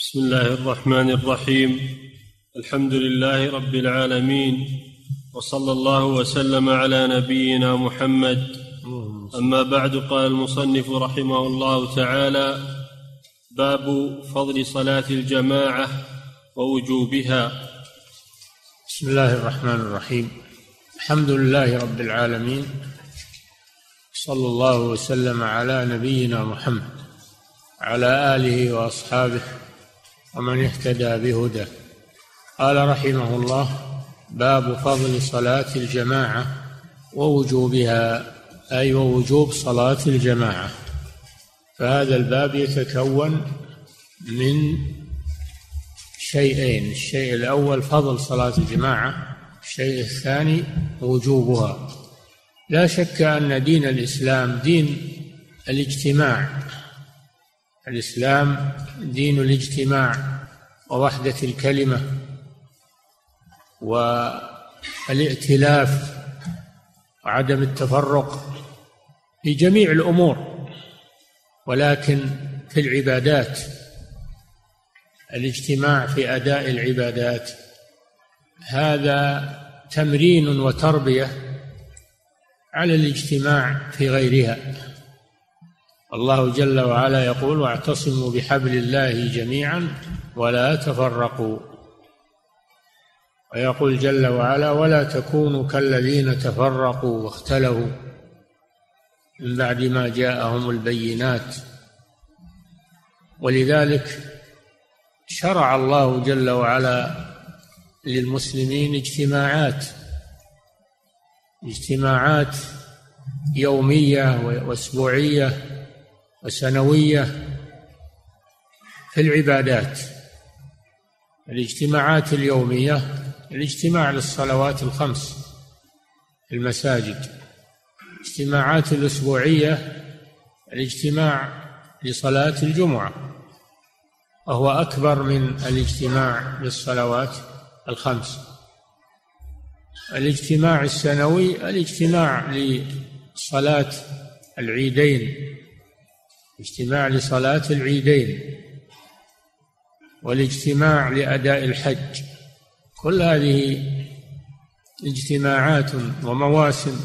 بسم الله الرحمن الرحيم. الحمد لله رب العالمين. وصلى الله وسلم على نبينا محمد. أما بعد قال المصنف رحمه الله تعالى باب فضل صلاة الجماعة ووجوبها. بسم الله الرحمن الرحيم. الحمد لله رب العالمين. صلى الله وسلم على نبينا محمد على آله وأصحابه ومن اهتدى بهداه. قال رحمه الله باب فضل صلاة الجماعة ووجوبها أي ووجوب صلاة الجماعة. فهذا الباب يتكون من شيئين الشيء الأول فضل صلاة الجماعة الشيء الثاني وجوبها. لا شك أن دين الإسلام دين الاجتماع. الإسلام دين الاجتماع ووحدة الكلمة والائتلاف وعدم التفرق في جميع الأمور ولكن في العبادات. الاجتماع في أداء العبادات. هذا تمرين وتربية على الاجتماع في غيرها. الله جل وعلا يقول واعتصموا بحبل الله جميعا ولا تفرقوا. ويقول جل وعلا ولا تكونوا كالذين تفرقوا واختلفوا. من بعد ما جاءهم البينات. ولذلك شرع الله جل وعلا للمسلمين اجتماعات اجتماعات يومية وأسبوعية وسنويه في العبادات الاجتماعات اليومية الاجتماع للصلوات الخمس في المساجد الاجتماعات الأسبوعية الاجتماع لصلاة الجمعة وهو أكبر من الاجتماع للصلوات الخمس. الاجتماع السنوي الاجتماع لصلاة العيدين. اجتماع لصلاة العيدين والاجتماع لأداء الحج. كل هذه اجتماعات ومواسم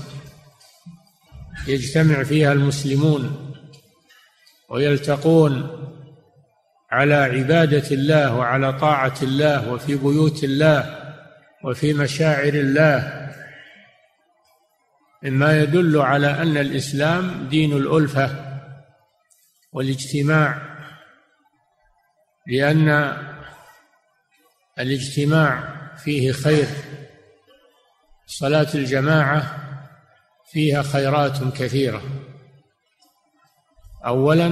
يجتمع فيها المسلمون ويلتقون على عبادة الله وعلى طاعة الله وفي بيوت الله وفي مشاعر الله. مما يدل على أن الإسلام دين الألفة. والاجتماع لأن الاجتماع فيه خير. صلاة الجماعة فيها خيرات كثيرة. أولا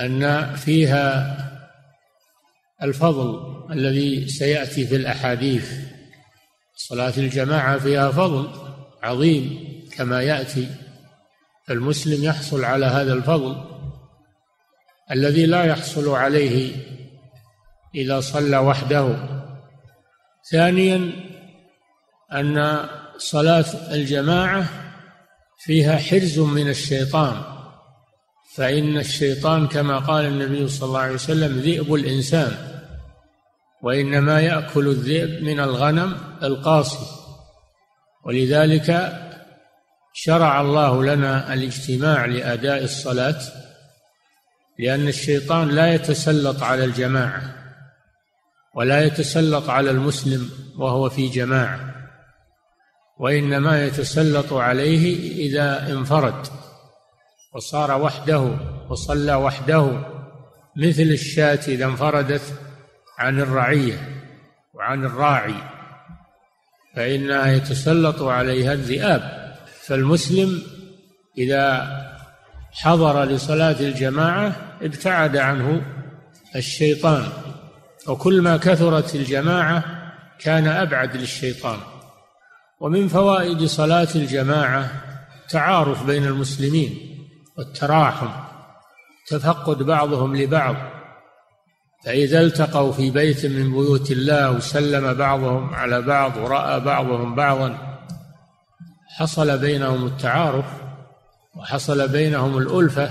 أن فيها الفضل الذي سيأتي في الأحاديث. صلاة الجماعة فيها فضل عظيم كما يأتي. المسلم يحصل على هذا الفضل. الذي لا يحصل عليه إذا صلى وحده. ثانيا أن صلاة الجماعة فيها حرز من الشيطان فإن الشيطان كما قال النبي صلى الله عليه وسلم ذئب الإنسان وإنما يأكل الذئب من الغنم القاصي. ولذلك شرع الله لنا الاجتماع لأداء الصلاة لأن الشيطان لا يتسلط على الجماعة ولا يتسلط على المسلم وهو في جماعة وإنما يتسلط عليه إذا انفرد وصار وحده وصلى وحده مثل الشاة إذا انفردت عن الرعية وعن الراعي فإنها يتسلط عليها الذئاب فالمسلم إذا حضر لصلاة الجماعة ابتعد عنه الشيطان. وكل ما كثرت الجماعة كان أبعد للشيطان. ومن فوائد صلاة الجماعة تعارف بين المسلمين والتراحم تفقد بعضهم لبعض. فإذا التقوا في بيت من بيوت الله وسلم بعضهم على بعض ورأى بعضهم بعضا حصل بينهم التعارف وحصل بينهم الألفة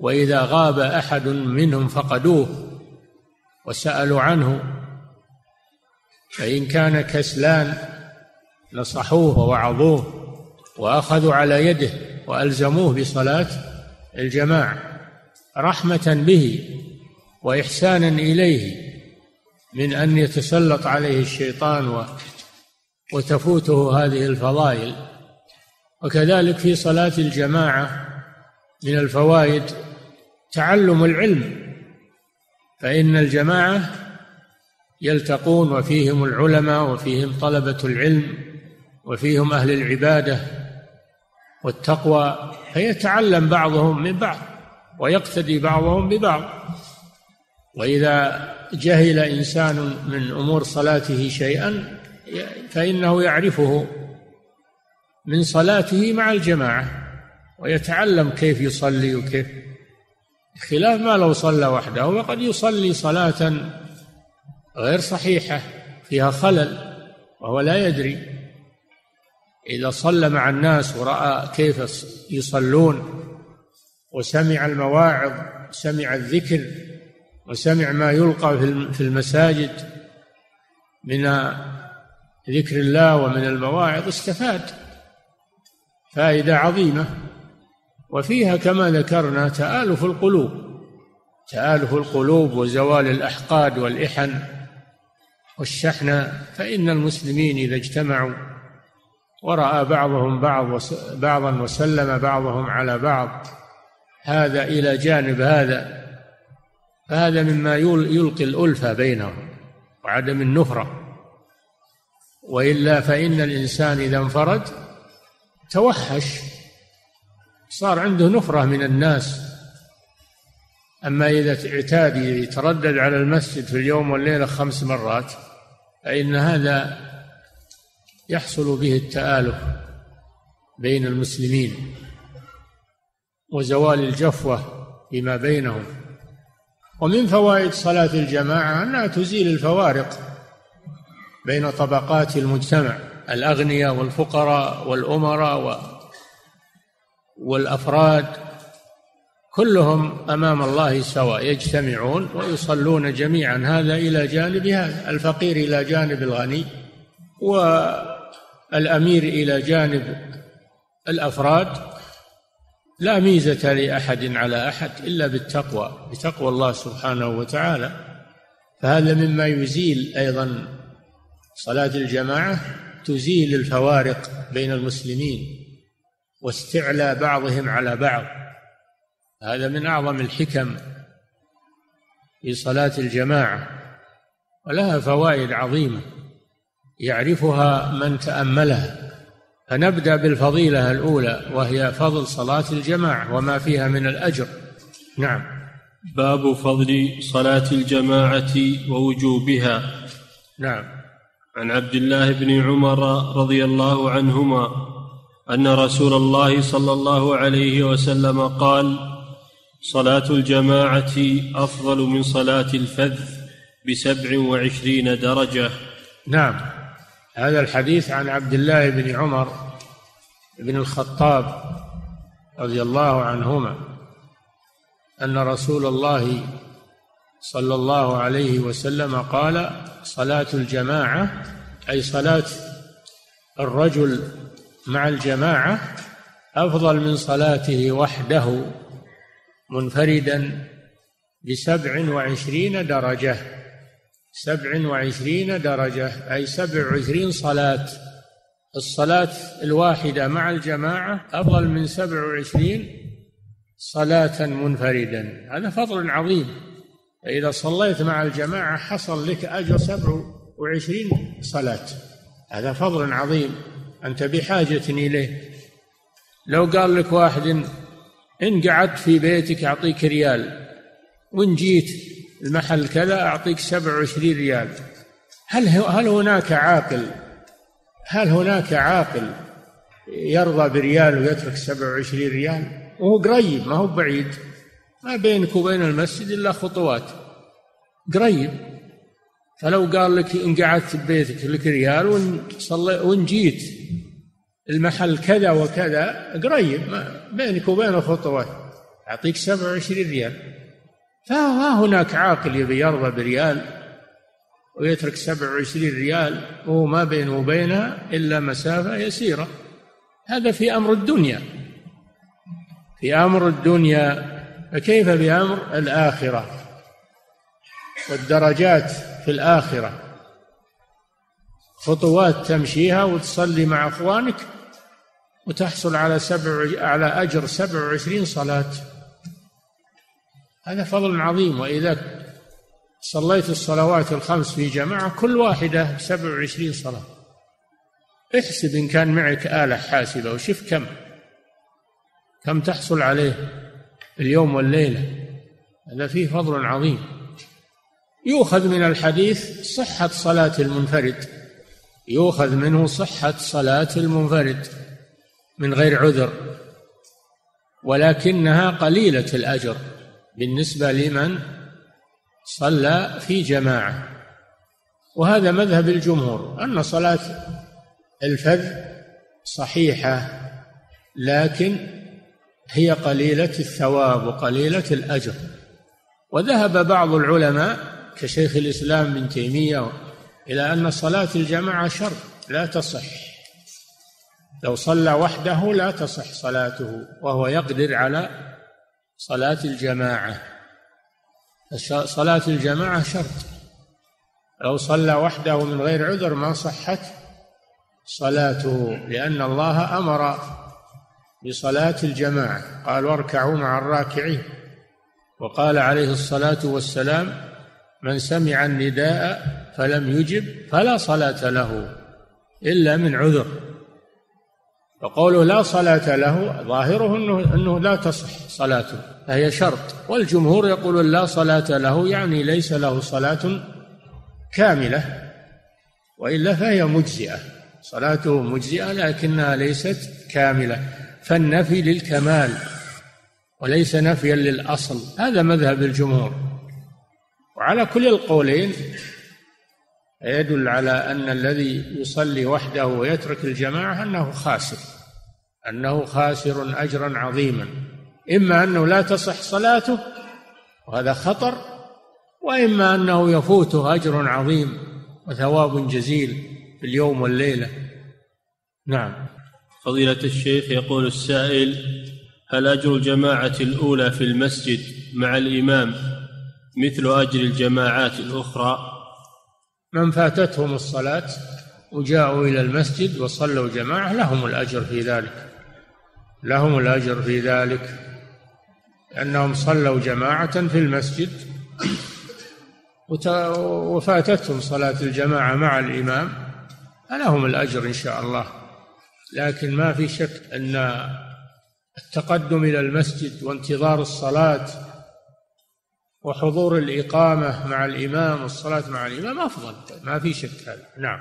وإذا غاب أحد منهم فقدوه وسألوا عنه فإن كان كسلان نصحوه ووعظوه وأخذوا على يده وألزموه بصلاة الجماعة رحمة به وإحسانا إليه من أن يتسلط عليه الشيطان وتفوته هذه الفضائل. وكذلك في صلاة الجماعة من الفوائد تعلم العلم فإن الجماعة يلتقون وفيهم العلماء وفيهم طلبة العلم وفيهم أهل العبادة والتقوى فيتعلم بعضهم من بعض ويقتدي بعضهم ببعض. وإذا جهل إنسان من أمور صلاته شيئا فإنه يعرفه من صلاته مع الجماعة ويتعلم كيف يصلي وكيف خلاف ما لو صلى وحده وقد يصلي صلاة غير صحيحة فيها خلل وهو لا يدري. إذا صلى مع الناس ورأى كيف يصلون وسمع المواعظ سمع الذكر وسمع ما يلقى في المساجد من ذكر الله ومن المواعظ استفاد. فائدة عظيمة. وفيها كما ذكرنا تآلف القلوب. تآلف القلوب وزوال الأحقاد والإحن والشحنة فإن المسلمين إذا اجتمعوا ورأى بعضهم بعض بعضا وسلم بعضهم على بعض هذا إلى جانب هذا. فهذا مما يلقي الألفة بينهم وعدم النفرة. وإلا فإن الإنسان إذا انفرد توحش صار عنده نفرة من الناس. أما إذا اعتاد يتردد على المسجد في اليوم والليلة خمس مرات فإن هذا يحصل به التآلف بين المسلمين وزوال الجفوة فيما بينهم. ومن فوائد صلاة الجماعة أنها تزيل الفوارق بين طبقات المجتمع. الأغنياء والفقراء والأمراء والأفراد كلهم أمام الله سواء يجتمعون ويصلون جميعا. هذا إلى جانب هذا الفقير إلى جانب الغني والأمير إلى جانب الأفراد. لا ميزة لأحد على أحد إلا بالتقوى بتقوى الله سبحانه وتعالى. فهذا مما يزيل أيضا صلاة الجماعة تزيل الفوارق بين المسلمين واستعلاء بعضهم على بعض. هذا من أعظم الحكم في صلاة الجماعة ولها فوائد عظيمة يعرفها من تأملها. فنبدأ بالفضيلة الأولى وهي فضل صلاة الجماعة وما فيها من الأجر. نعم. باب فضل صلاة الجماعة ووجوبها. نعم. عن عبد الله بن عمر رضي الله عنهما أن رسول الله صلى الله عليه وسلم قال صلاة الجماعة أفضل من صلاة الفذ بسبع وعشرين درجة. نعم. هذا الحديث عن عبد الله بن عمر بن الخطاب رضي الله عنهما أن رسول الله صلى الله عليه وسلم قال صلاة الجماعة أي صلاة الرجل مع الجماعة أفضل من صلاته وحده منفردا بسبع وعشرين درجة. سبع وعشرين درجة أي سبع وعشرين صلاة. الصلاة الواحدة مع الجماعة أفضل من سبع وعشرين صلاة منفردا. هذا فضل عظيم. فإذا صليت مع الجماعة حصل لك أجر سبع وعشرين صلاة. هذا فضل عظيم. أنت بحاجة إليه. لو قال لك واحد إن قعدت في بيتك أعطيك ريال. وإن جيت المحل كذا أعطيك سبع وعشرين ريال. هل هل هناك عاقل؟ هل هناك عاقل يرضى بريال ويترك سبع وعشرين ريال؟ وهو قريب ما هو بعيد. ما بينك وبين المسجد إلا خطوات. قريب. فلو قال لك إن قعدت ببيتك لك ريال وإن, صلي وإن جيت. المحل كذا وكذا قريب. بينك وبينه خطوات سبعة وعشرين ريال. فما هناك عاقل يبي يرضى بريال ويترك سبعة وعشرين ريال وهو ما بينه وبينها إلا مسافة يسيرة. هذا في أمر الدنيا. في أمر الدنيا فكيف بأمر الآخرة؟ والدرجات في الآخرة. خطوات تمشيها وتصلي مع أخوانك وتحصل على سبع على أجر سبع وعشرين صلاة. هذا فضل عظيم. وإذا صليت الصلوات الخمس في جماعة كل واحدة سبع وعشرين صلاة. احسب إن كان معك آلة حاسبة وشوف كم. كم تحصل عليه؟ اليوم والليلة هذا فيه فضل عظيم. يؤخذ من الحديث صحة صلاة المنفرد. يؤخذ منه صحة صلاة المنفرد من غير عذر ولكنها قليلة الأجر بالنسبة لمن صلى في جماعة. وهذا مذهب الجمهور أن صلاة الفذ صحيحة لكن هي قليلة الثواب وقليلة الأجر. وذهب بعض العلماء كشيخ الإسلام ابن تيمية إلى أن صلاة الجماعة شرط لا تصح. لو صلى وحده لا تصح صلاته وهو يقدر على صلاة الجماعة. صلاة الجماعة شرط لو صلى وحده من غير عذر ما صحت صلاته لأن الله أمر بصلاة الجماعة. قال واركعوا مع الراكعين. وقال عليه الصلاة والسلام من سمع النداء فلم يجب فلا صلاة له إلا من عذر. وقوله لا صلاة له ظاهره أنه, أنه لا تصح صلاته فهي شرط. والجمهور يقولون لا صلاة له يعني ليس له صلاة كاملة وإلا فهي مجزئة. صلاته مجزئة لكنها ليست كاملة فالنفي للكمال وليس نفيا للأصل هذا مذهب الجمهور. وعلى كل القولين يدل على أن الذي يصلي وحده ويترك الجماعة أنه خاسر أنه خاسر أجرا عظيما إما أنه لا تصح صلاته وهذا خطر وإما أنه يفوته أجر عظيم وثواب جزيل. في اليوم والليلة. نعم. فضيلة الشيخ يقول السائل هل أجر الجماعة الأولى في المسجد مع الإمام مثل أجر الجماعات الأخرى؟ من فاتتهم الصلاة وجاءوا إلى المسجد وصلوا جماعة لهم الأجر في ذلك. لهم الأجر في ذلك. لأنهم صلوا جماعة في المسجد وفاتتهم صلاة الجماعة مع الإمام. فلهم الأجر إن شاء الله. لكن ما في شك أن التقدم إلى المسجد وانتظار الصلاة وحضور الإقامة مع الإمام والصلاة مع الإمام أفضل. ما في شك هذا. نعم.